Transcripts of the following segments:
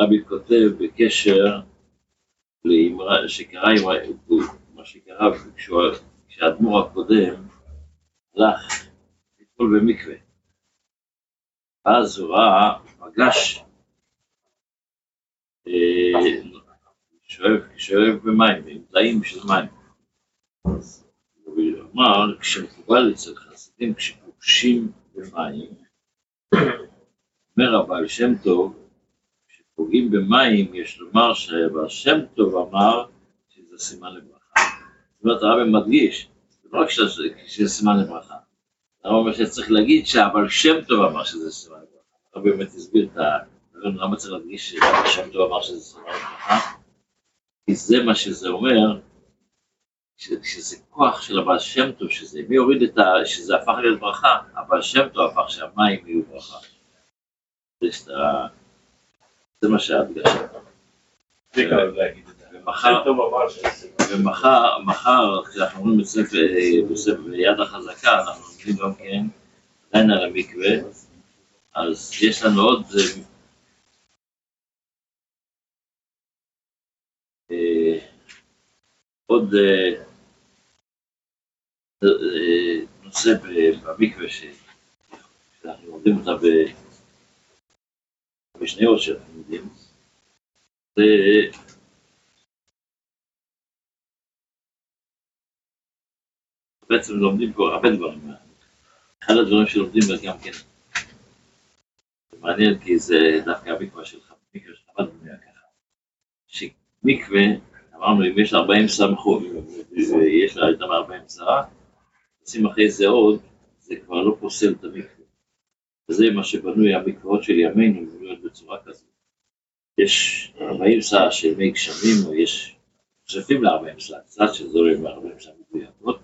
רבי כותב בקשר לאמרה שקרה עם מה שקרה כשהאדמו"ר הקודם הלך לטבול במקווה. אז הוא ראה, פגש, אה, שואב, במים, עם של מים. הוא אמר, כשמקובל אצל חסידים, כשפוגשים במים, אומר הבעל שם טוב, כשפוגעים במים, יש לומר שהבעל שם טוב אמר שזה סימן לברכה. זאת אומרת, הרב מדגיש, זה לא רק שזה סימן לברכה, הרב אומר שצריך להגיד שהבעל שם טוב אמר שזה סימן לברכה. הרב באמת הסביר את ה... למה צריך להדגיש שהבעל שם טוב אמר שזה סימן לברכה? כי זה מה שזה אומר, שזה כוח של הבעל שם טוב, שזה מי הוריד את ה... שזה הפך להיות ברכה, הבעל שם טוב הפך שהמים יהיו ברכה. זה מה שההדגשה. ומחר, מחר, כשאנחנו אומרים בספר יד החזקה, אנחנו לומדים גם כן עדיין על המקווה, אז יש לנו עוד אה, עוד אה, אה, נושא במקווה שאנחנו לומדים אותה בשניות שאנחנו יודעים, זה בעצם לומדים פה הרבה דברים. אחד הדברים שלומדים גם כן, זה מעניין כי זה דווקא המקווה שלך, מקווה של חב"ד בנויה ככה. שמקווה, אמרנו אם יש 40 סמכות, ויש לה יותר מ-40 שרה, עושים אחרי זה עוד, זה כבר לא פוסל את המקווה. וזה מה שבנוי המקוואות של ימינו, בנויות בצורה כזאת. יש 40 שעה של מי גשמים, או יש מוספים ל-40 שעה, קצת שזורים ב-40 שעה מדויקות,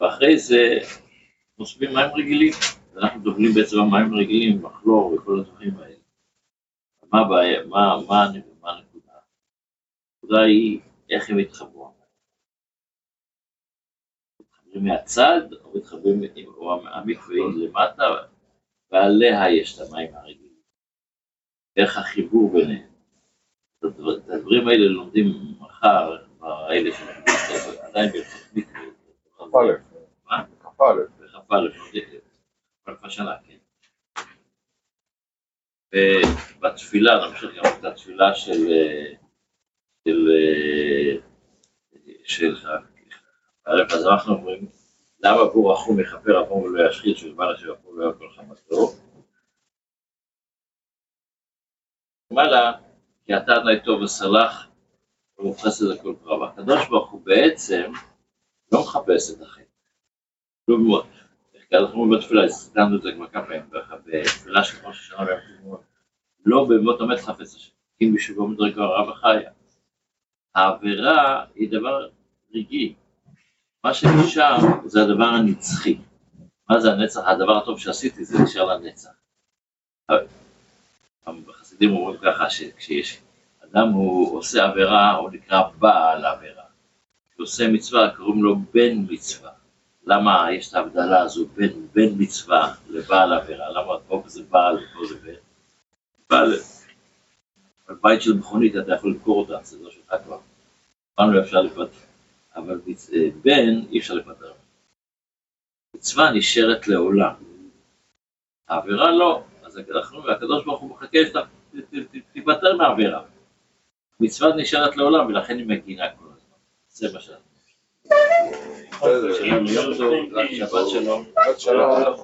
ואחרי זה נוספים מים רגילים, ואנחנו דוגלים בעצם במים רגילים, מחלור וכל הדברים האלה. מה הבעיה, מה, מה, מה הנקודה? הנקודה היא איך הם התחברו. מתחברים מהצד, או מתחברים, או המקווה למטה, ועליה יש את המים הרגילים. איך החיבור ביניהם. את הדברים האלה לומדים מחר, האלה שלומדים עדיין בהלכות מקווה. כ"א. מה? כ"א. בכ"א, כ"א שנה, כן. ובתפילה, נמשיך גם את התפילה של של של אז אנחנו אומרים, למה בור רחום יכפר עבור ולא ישחית, שלמעלה שיכול לא יאכל חמתו. למעלה, כי אתה אדוני טוב וסלח, ומוכנס לזה כל פרעה. הקדוש ברוך הוא בעצם לא מחפש את החטא. כלום, אנחנו אומרים בתפילה, הסתכלנו את זה כבר כמה פעמים, בתפילה של ראש השנה ביום כיפור, לא במות המת חפש השם, כי בשובו מדרגה רע וחיה. העבירה היא דבר רגעי. מה שנשאר זה הדבר הנצחי. מה זה הנצח? הדבר הטוב שעשיתי זה נשאר לנצח. החסידים אומרים ככה, שכשיש אדם הוא עושה עבירה, הוא נקרא בעל עבירה. כשהוא עושה מצווה, קוראים לו בן מצווה. למה יש את ההבדלה הזו בין בן מצווה לבעל עבירה? למה פה זה בעל ופה זה בן? בעל, על בית של מכונית אתה יכול למכור אותה, זה לא שלך כבר. אמרנו אפשר לפטר, אבל בן אי אפשר לפטר. מצווה נשארת לעולם. העבירה לא. אז אנחנו, הקדוש ברוך הוא מחכה שתיפטר מהעבירה. מצווה נשארת לעולם ולכן היא מגינה כל הזמן. זה מה שאנחנו. שבת שלום.